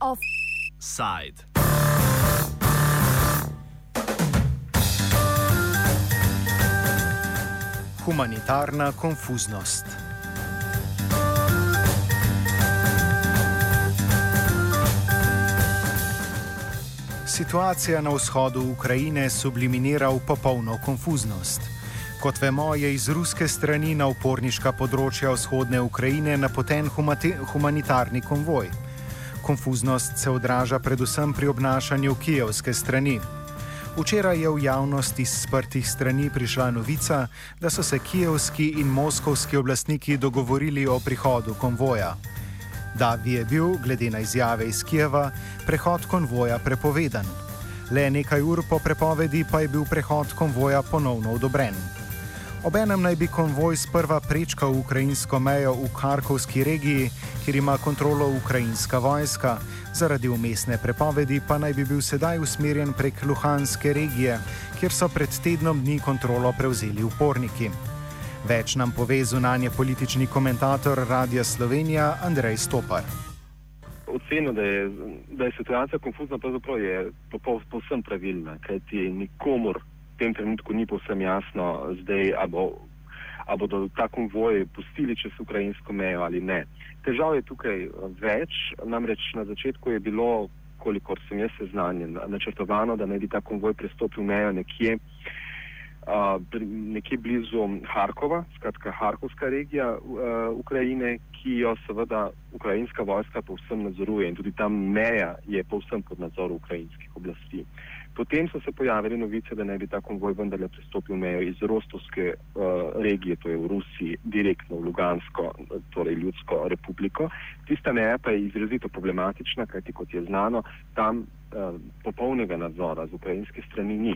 Offside. Humanitarna konfuznost. Situacija na vzhodu Ukrajine subliminira v popolno konfuznost. Kot vemo, je iz ruske strani na uporniška področja vzhodne Ukrajine napoten humanitarni konvoj. Konfuznost se odraža predvsem pri obnašanju kijevske strani. Včeraj je v javnost iz sprtih strani prišla novica, da so se kijevski in moskovski oblastniki dogovorili o prihodu konvoja. Da bi je bil, glede na izjave iz Kijeva, prehod konvoja prepovedan. Le nekaj ur po prepovedi pa je bil prehod konvoja ponovno odobren. Obenem naj bi konvoj sprva prečkal ukrajinsko mejo v Karkovski regiji, kjer ima kontrolo ukrajinska vojska, zaradi umestne prepovedi pa naj bi bil sedaj usmerjen prek Luhanske regije, kjer so pred tednom dni kontrolo prevzeli uporniki. Več nam pove zunanje politični komentator Radia Slovenija Andrej Stopar. Oceno, da je, da je situacija konfuzna, pravzaprav je povsem pravilna, kajti nikomor tem trenutku ni povsem jasno, zdaj, ali bo, bodo ta konvoj pustili čez ukrajinsko mejo ali ne. Težav je tukaj več, namreč na začetku je bilo, kolikor sem jaz seznanjen, načrtovano, da naj bi ta konvoj prestopil mejo nekje, uh, nekje blizu Harkova, skratka Harkovska regija uh, Ukrajine, ki jo seveda ukrajinska vojska povsem nadzoruje in tudi ta meja je povsem pod nadzorom ukrajinskih oblasti. Uh, Potem so se pojavile novice, da naj bi ta konvoj vendarle pristopil mejo iz Rostovske uh, regije, to je v Rusiji, direktno v Lugansko, torej Ljudsko republiko. Tista meja pa je izrazito problematična, kajti kot je znano, tam uh, popolnega nadzora z ukrajinske strani ni.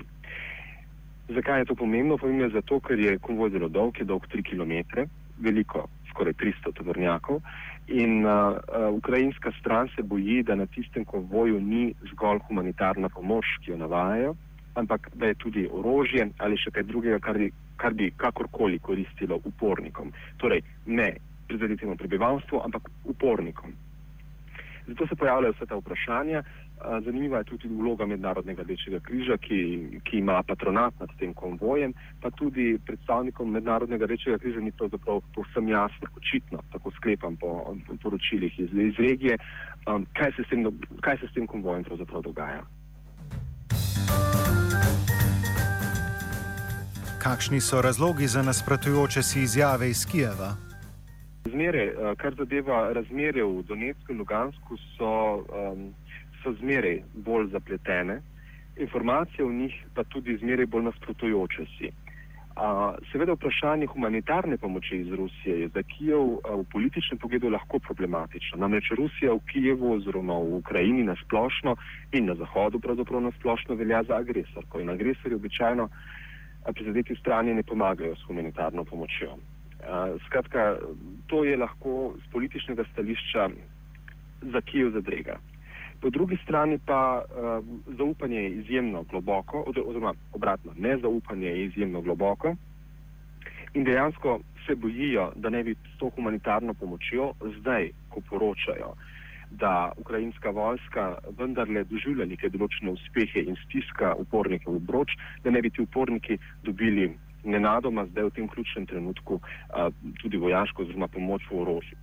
Zakaj je to pomembno? Pomembno je zato, ker je konvoj zelo dolg, je dolg 3 km, veliko, skoraj 300 tovornjakov. In uh, uh, ukrajinska stran se boji, da na tistem konvoju ni zgolj humanitarna pomoč, ki jo navajajo, ampak da je tudi orožje ali še kaj drugega, kar bi, kar bi kakorkoli koristilo upornikom. Torej, ne prizadetemu prebivalstvu, ampak upornikom. Zato se pojavljajo vse ta vprašanja. Zanimiva je tudi vloga Mednarodnega rdečega križa, ki, ki ima patronat nad tem konvojem, pa tudi predstavnikom Mednarodnega rdečega križa ni pravzaprav povsem jasno, očitno, tako sklepam po poročilih iz, iz regije, um, kaj, se tem, kaj se s tem konvojem pravzaprav dogaja. Kakšni so razlogi za nasprotujoče si izjave iz Kijeva? Razmere, kar zadeva razmere v Donetsku in Lugansku, so um, so zmeraj bolj zapletene, informacije o njih pa tudi zmeraj bolj nasprotujoče si. A, seveda vprašanje humanitarne pomoči iz Rusije je za Kijev a, v političnem pogledu lahko problematično. Namreč Rusija v Kijevu oziroma v Ukrajini nasplošno in na Zahodu pravzaprav nasplošno velja za agresorko in agresori običajno prizadeti strani ne pomagajo s humanitarno pomočjo. Skratka, to je lahko z političnega stališča za Kijev zadrega. Po drugi strani pa uh, zaupanje je izjemno globoko, oziroma obratno, nezaupanje je izjemno globoko in dejansko se bojijo, da ne bi s to humanitarno pomočjo zdaj, ko poročajo, da ukrajinska vojska vendarle doživlja neke določene uspehe in stiska upornike v broč, da ne bi ti uporniki dobili nenadoma zdaj v tem ključnem trenutku uh, tudi vojaško oziroma pomoč v orožju.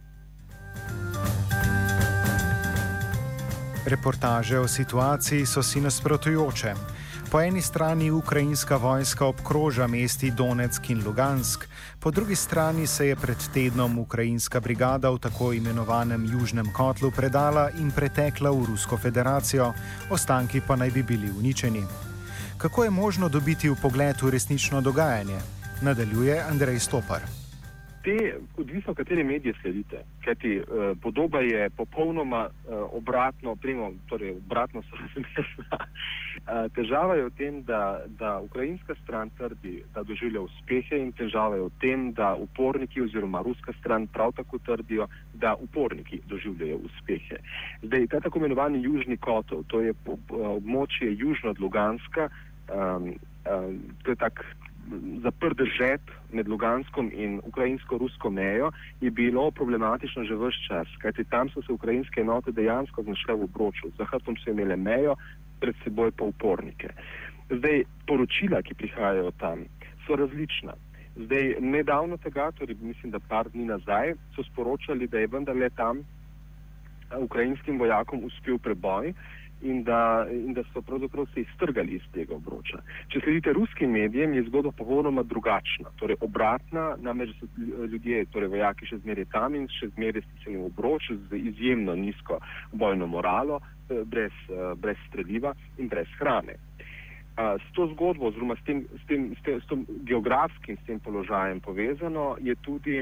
Reportaže o situaciji so si nasprotujoče. Po eni strani ukrajinska vojska obkroža mesti Donetsk in Lugansk, po drugi strani se je pred tednom ukrajinska brigada v tako imenovanem Južnem kotlu predala in pretekla v Rusko federacijo, ostanki pa naj bi bili uničeni. Kako je možno dobiti v pogled v resnično dogajanje? Nadaljuje Andrej Stopar te, odvisno, katere medije sledite, kajti uh, podoba je popolnoma uh, obratno, primo, torej obratno so razmerna. uh, težava je v tem, da, da ukrajinska stran trdi, da doživlja uspehe in težava je v tem, da uporniki oziroma ruska stran prav tako trdijo, da uporniki doživljajo uspehe. Zdaj, ta tako imenovani južni kotov, to je po, po, območje južno od Luganska, um, um, to je tak zaprt držet med Luganskom in ukrajinsko-rusko mejo je bilo problematično že vse čas, kajti tam so se ukrajinske enote dejansko znašle v obroču. Za hrbtom so imele mejo, pred seboj pa upornike. Zdaj, poročila, ki prihajajo tam, so različna. Zdaj, nedavno tega, torej mislim, da par dni nazaj, so sporočali, da je vendarle tam ukrajinskim vojakom uspel preboj in da, in da so pravzaprav se iztrgali iz tega obroča. Če sledite ruskim medijem, je zgodba popolnoma drugačna, torej obratna, namreč so ljudje, torej vojaki še zmeraj tam in še zmeraj stisnjeni v obroč z izjemno nizko bojno moralo, eh, brez, eh, brez streljiva in brez hrane. S to zgodbo, oziroma s tem, s tem, s tem, s tem geografskim s tem položajem povezano, je tudi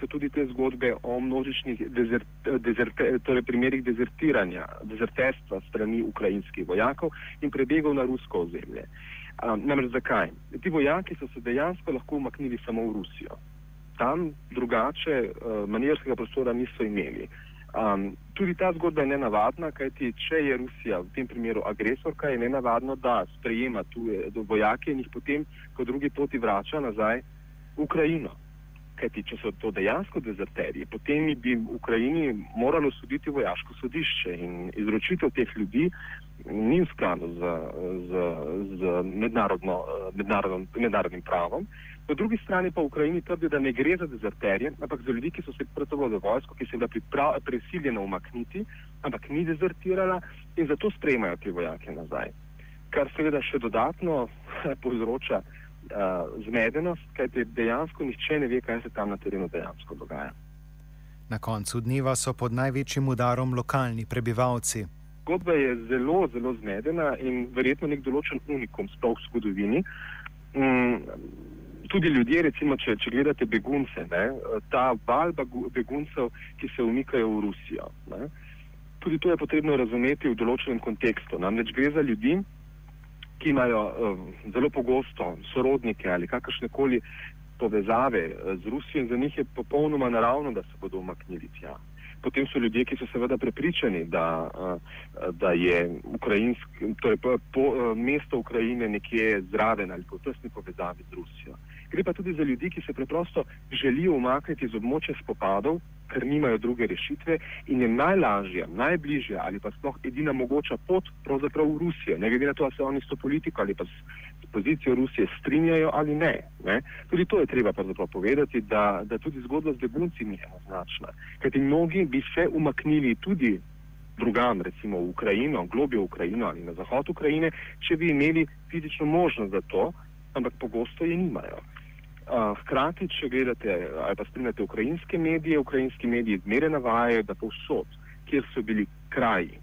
so tudi te zgodbe o množičnih dezert, dezert, torej primerih dezertiranja, dezerterstva strani ukrajinskih vojakov in prebegov na rusko ozemlje. Um, namreč zakaj? Ti vojaki so se dejansko lahko umaknili samo v Rusijo. Tam drugače uh, manjerskega prostora niso imeli. Um, tudi ta zgodba je nenavadna, kajti če je Rusija v tem primeru agresorka, je nenavadno, da sprejema tuje vojake in jih potem po drugi poti vrača nazaj v Ukrajino. Kajti, če so to dejansko dezerterji, potem bi v Ukrajini moralo soditi vojaško sodišče in izročitev teh ljudi ni v skladu z, z, z mednarodno, mednarodnim pravom. Po drugi strani pa v Ukrajini trdi, da ne gre za dezerterje, ampak za ljudi, ki so se predstavili za vojsko, ki se je bila prisiljena umakniti, ampak ni dezertirala in zato sprejmajo te vojake nazaj. Kar seveda še dodatno povzroča uh, zmedenost, kajti dejansko nihče ne ve, kaj se tam na terenu dejansko dogaja. Na koncu dneva so pod največjim udarom lokalni prebivalci. Zgodba je zelo, zelo zmedena in verjetno nek določen unikum sploh v zgodovini. Mm, tudi ljudje, recimo, če, če gledate begunce, ne, ta val beguncev, ki se umikajo v Rusijo. Ne, tudi to je potrebno razumeti v določenem kontekstu. Namreč gre za ljudi, ki imajo uh, zelo pogosto sorodnike ali kakršne koli povezave uh, z Rusijo in za njih je popolnoma naravno, da se bodo umaknili tja. Potem so ljudje, ki so seveda prepričani, da, uh, da je torej po, uh, mesto Ukrajine nekje zraven ali po tesni povezavi z Rusijo. Gre pa tudi za ljudi, ki se preprosto želijo umakniti iz območja spopadov, ker nimajo druge rešitve in je najlažja, najbližja ali pa sploh edina mogoča pot pravzaprav v Rusijo. Ne glede na to, ali se oni s to politiko ali pa s pozicijo Rusije strinjajo ali ne. ne. Tudi to je treba pravzaprav povedati, da, da tudi zgodba z begunci ni enoznačna. Kajti mnogi bi se umaknili tudi drugam, recimo v Ukrajino, globjo v Ukrajino ali na zahod Ukrajine, če bi imeli fizično možnost za to, ampak pogosto je nimajo. Hkrati, če gledate ali pa spremljate ukrajinske medije, ukrajinski mediji zmeraj navajajo, da povsod, kjer so bili kraji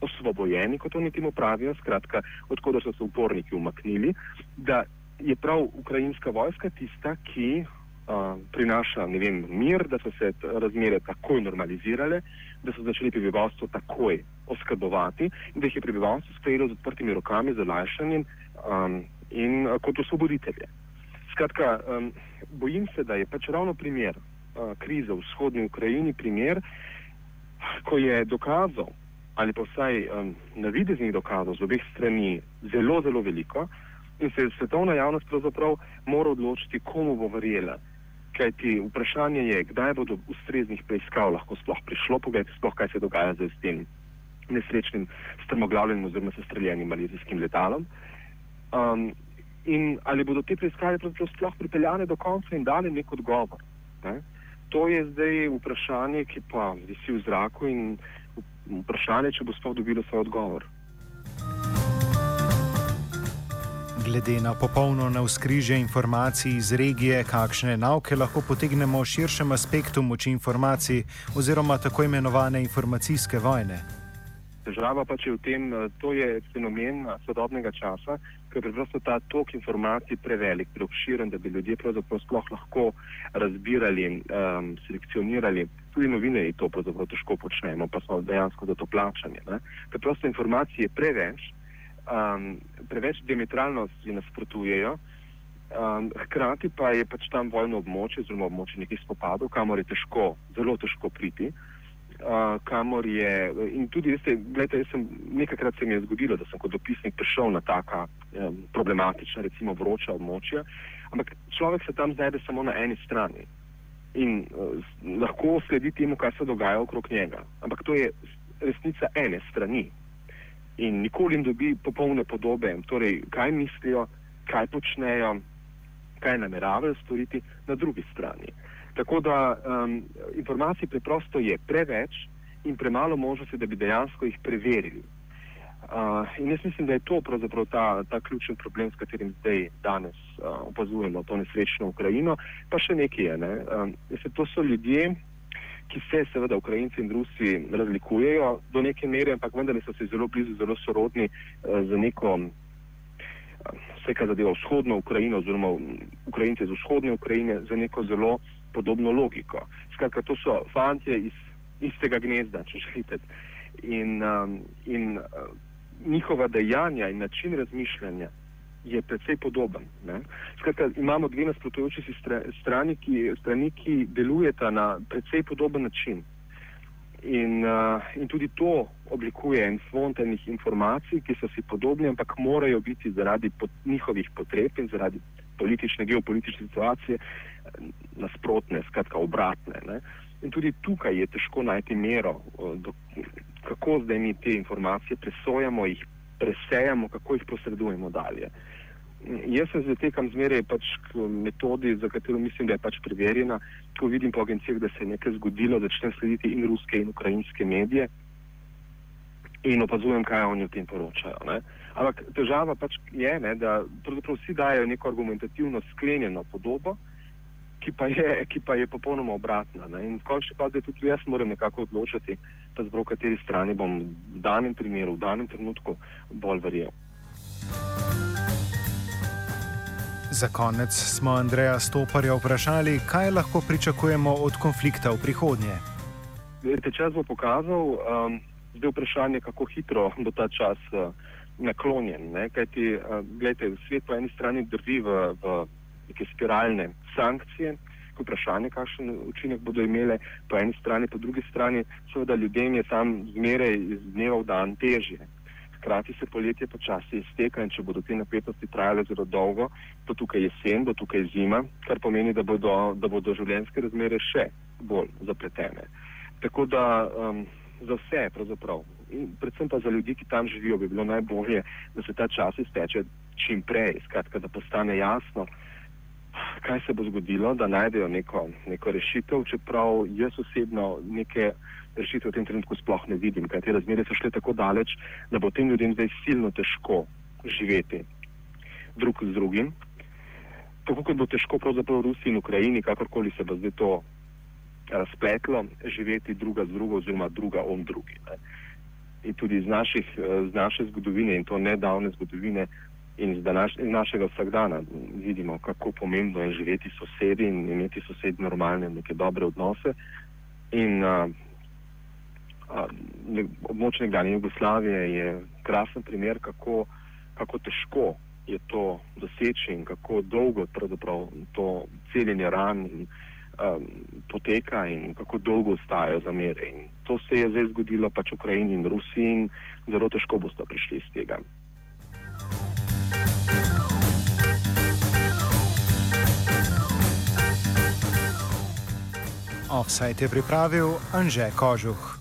osvobojeni, kot oni temu pravijo, skratka, odkud so se uporniki umaknili, da je prav ukrajinska vojska tista, ki uh, prinaša vem, mir, da so se razmere takoj normalizirale, da so začeli prebivalstvo takoj oskrbovati in da jih je prebivalstvo sprejelo z odprtimi rokami, z olajšanjem um, in uh, kot osvoboditelje. Skratka, um, bojim se, da je pač ravno primer uh, krize v vzhodni Ukrajini, primer, ko je dokazal, ali pa vsaj um, navideznih dokazov z obeh strani zelo, zelo veliko in se je svetovna javnost pravzaprav mora odločiti, komu bo verjela. Kaj ti vprašanje je, kdaj bo do ustreznih preiskav lahko sploh prišlo, pogledajte sploh, kaj se dogaja z tem nesrečnim strmoglavljenim oziroma sestreljenim malizijskim letalom. Um, in ali bodo te preiskave sploh pripeljane do konca in dali nek odgovor. Ne? To je zdaj vprašanje, ki pa visi v zraku in vprašanje, če bo sploh dobilo svoj odgovor. Glede na popolno navskrižje informacij iz regije, kakšne nauke lahko potegnemo v širšem aspektu moči informacij oziroma tako imenovane informacijske vojne. Težava pa je v tem, da je fenomen sodobnega časa, ker je preprosto ta tok informacij prevelik, preobširen, da bi ljudje pravzaprav sploh lahko razbirali, um, selekcionirali. Tudi novinarji to pravzaprav težko počnemo, pa smo dejansko za to plačani. Ne? Preprosto informacije je preveč, um, preveč diametralno si nasprotujejo. Um, hkrati pa je pač tam vojno območje, zelo območje nekih spopadov, kamor je težko, zelo težko priti uh, kamor je. In tudi, veste, gledajte, jaz sem nekajkrat se mi je zgodilo, da sem kot dopisnik prišel na taka um, problematična, recimo vroča območja, ampak človek se tam znajde samo na eni strani in uh, lahko sledi temu, kaj se dogaja okrog njega. Ampak to je resnica ene strani. In nikoli ne dobi popolne podobe, torej kaj mislijo, kaj počnejo, kaj nameravajo storiti na drugi strani. Tako da um, informacij preprosto je preveč in premalo možnosti, da bi dejansko jih preverili. Uh, in jaz mislim, da je to pravzaprav ta, ta ključen problem, s katerim zdaj danes uh, opazujemo to nesrečno Ukrajino. Pa še nekaj je. Ne? Um, se, to so ljudje, ki se seveda Ukrajinci in Rusi razlikujejo do neke mere, ampak vendar so se zelo blizu, zelo sorodni uh, za neko. Vse, kar zadeva vzhodno Ukrajino, oziroma Ukrajince iz vzhodne Ukrajine, za neko zelo podobno logiko. Skratka, to so fanti iz istega gnezda, če želite. In, um, in uh, njihova dejanja in način razmišljanja je precej podoben. Skratka, imamo dve nasprotujoči si strani, ki, strani, ki delujeta na precej podoben način. In, uh, in tudi to oblikuje en fond enih informacij, ki so si podobni, ampak morajo biti zaradi pot, njihovih potreb in zaradi politične, geopolitične situacije nasprotne, skratka obratne. Ne. In tudi tukaj je težko najti mero, do, kako zdaj mi te informacije presojamo, jih presejamo, kako jih posredujemo dalje. Jaz se zatekam zmeraj pač k metodi, za katero mislim, da je pač preverjena. Ko vidim po agencijah, da se je nekaj zgodilo, začnem slediti in ruske in ukrajinske medije in opazujem, kaj oni o tem poročajo. Ne. Ampak težava pač je, ne, da vsi dajo neko argumentativno sklenjeno podobo, ki pa je, ki pa je popolnoma obratna. Ne. In v končni fazi tudi jaz moram nekako odločiti, da zbro kateri strani bom v danem primeru, v danem trenutku bolj verjel. Za konec smo Andreja Stoparja vprašali, kaj lahko pričakujemo od konflikta v prihodnje. Te čas bo pokazal, um, zdaj vprašanje, kako hitro bo ta čas uh, naklonjen. Kajti, uh, gledajte, svet po eni strani drvi v, v neke spiralne sankcije, ko vprašanje, kakšen učinek bodo imele po eni strani, po drugi strani, seveda ljudem je tam zmeraj iz dneva v dan težje. Hkrati se poletje počasi izteka in če bodo te napetosti trajale zelo dolgo, bo tukaj jesen, bo tukaj zima, kar pomeni, da bodo, da bodo življenjske razmere še bolj zapletene. Tako da um, za vse, pravzaprav, predvsem pa za ljudi, ki tam živijo, bi bilo najbolje, da se ta čas izteče čim prej, skratka, da postane jasno, kaj se bo zgodilo, da najdejo neko, neko rešitev, čeprav jaz osebno neke rešitve v tem trenutku sploh ne vidim, kaj te razmere so šle tako daleč, da bo tem ljudem zdaj silno težko živeti drug z drugim. Tako kot bo težko pravzaprav Rusiji in Ukrajini, kakorkoli se bo zdaj to razpletlo, živeti druga z drugo oziroma druga om drugi. Ne. In tudi iz, naših, iz naše zgodovine in to nedavne zgodovine in iz, današ, iz našega vsakdana vidimo, kako pomembno je živeti sosedi in imeti sosedi normalne neke dobre odnose. In a, ne, območje nekdanje Jugoslavije je krasen primer, kako, kako težko je to doseči in kako dolgo to celjenje ran in um, poteka in kako dolgo ostajajo zamere. In to se je zdaj zgodilo pač Ukrajini in Rusiji in zelo težko boste prišli iz tega. Offside je pripravil Anže Kožuh.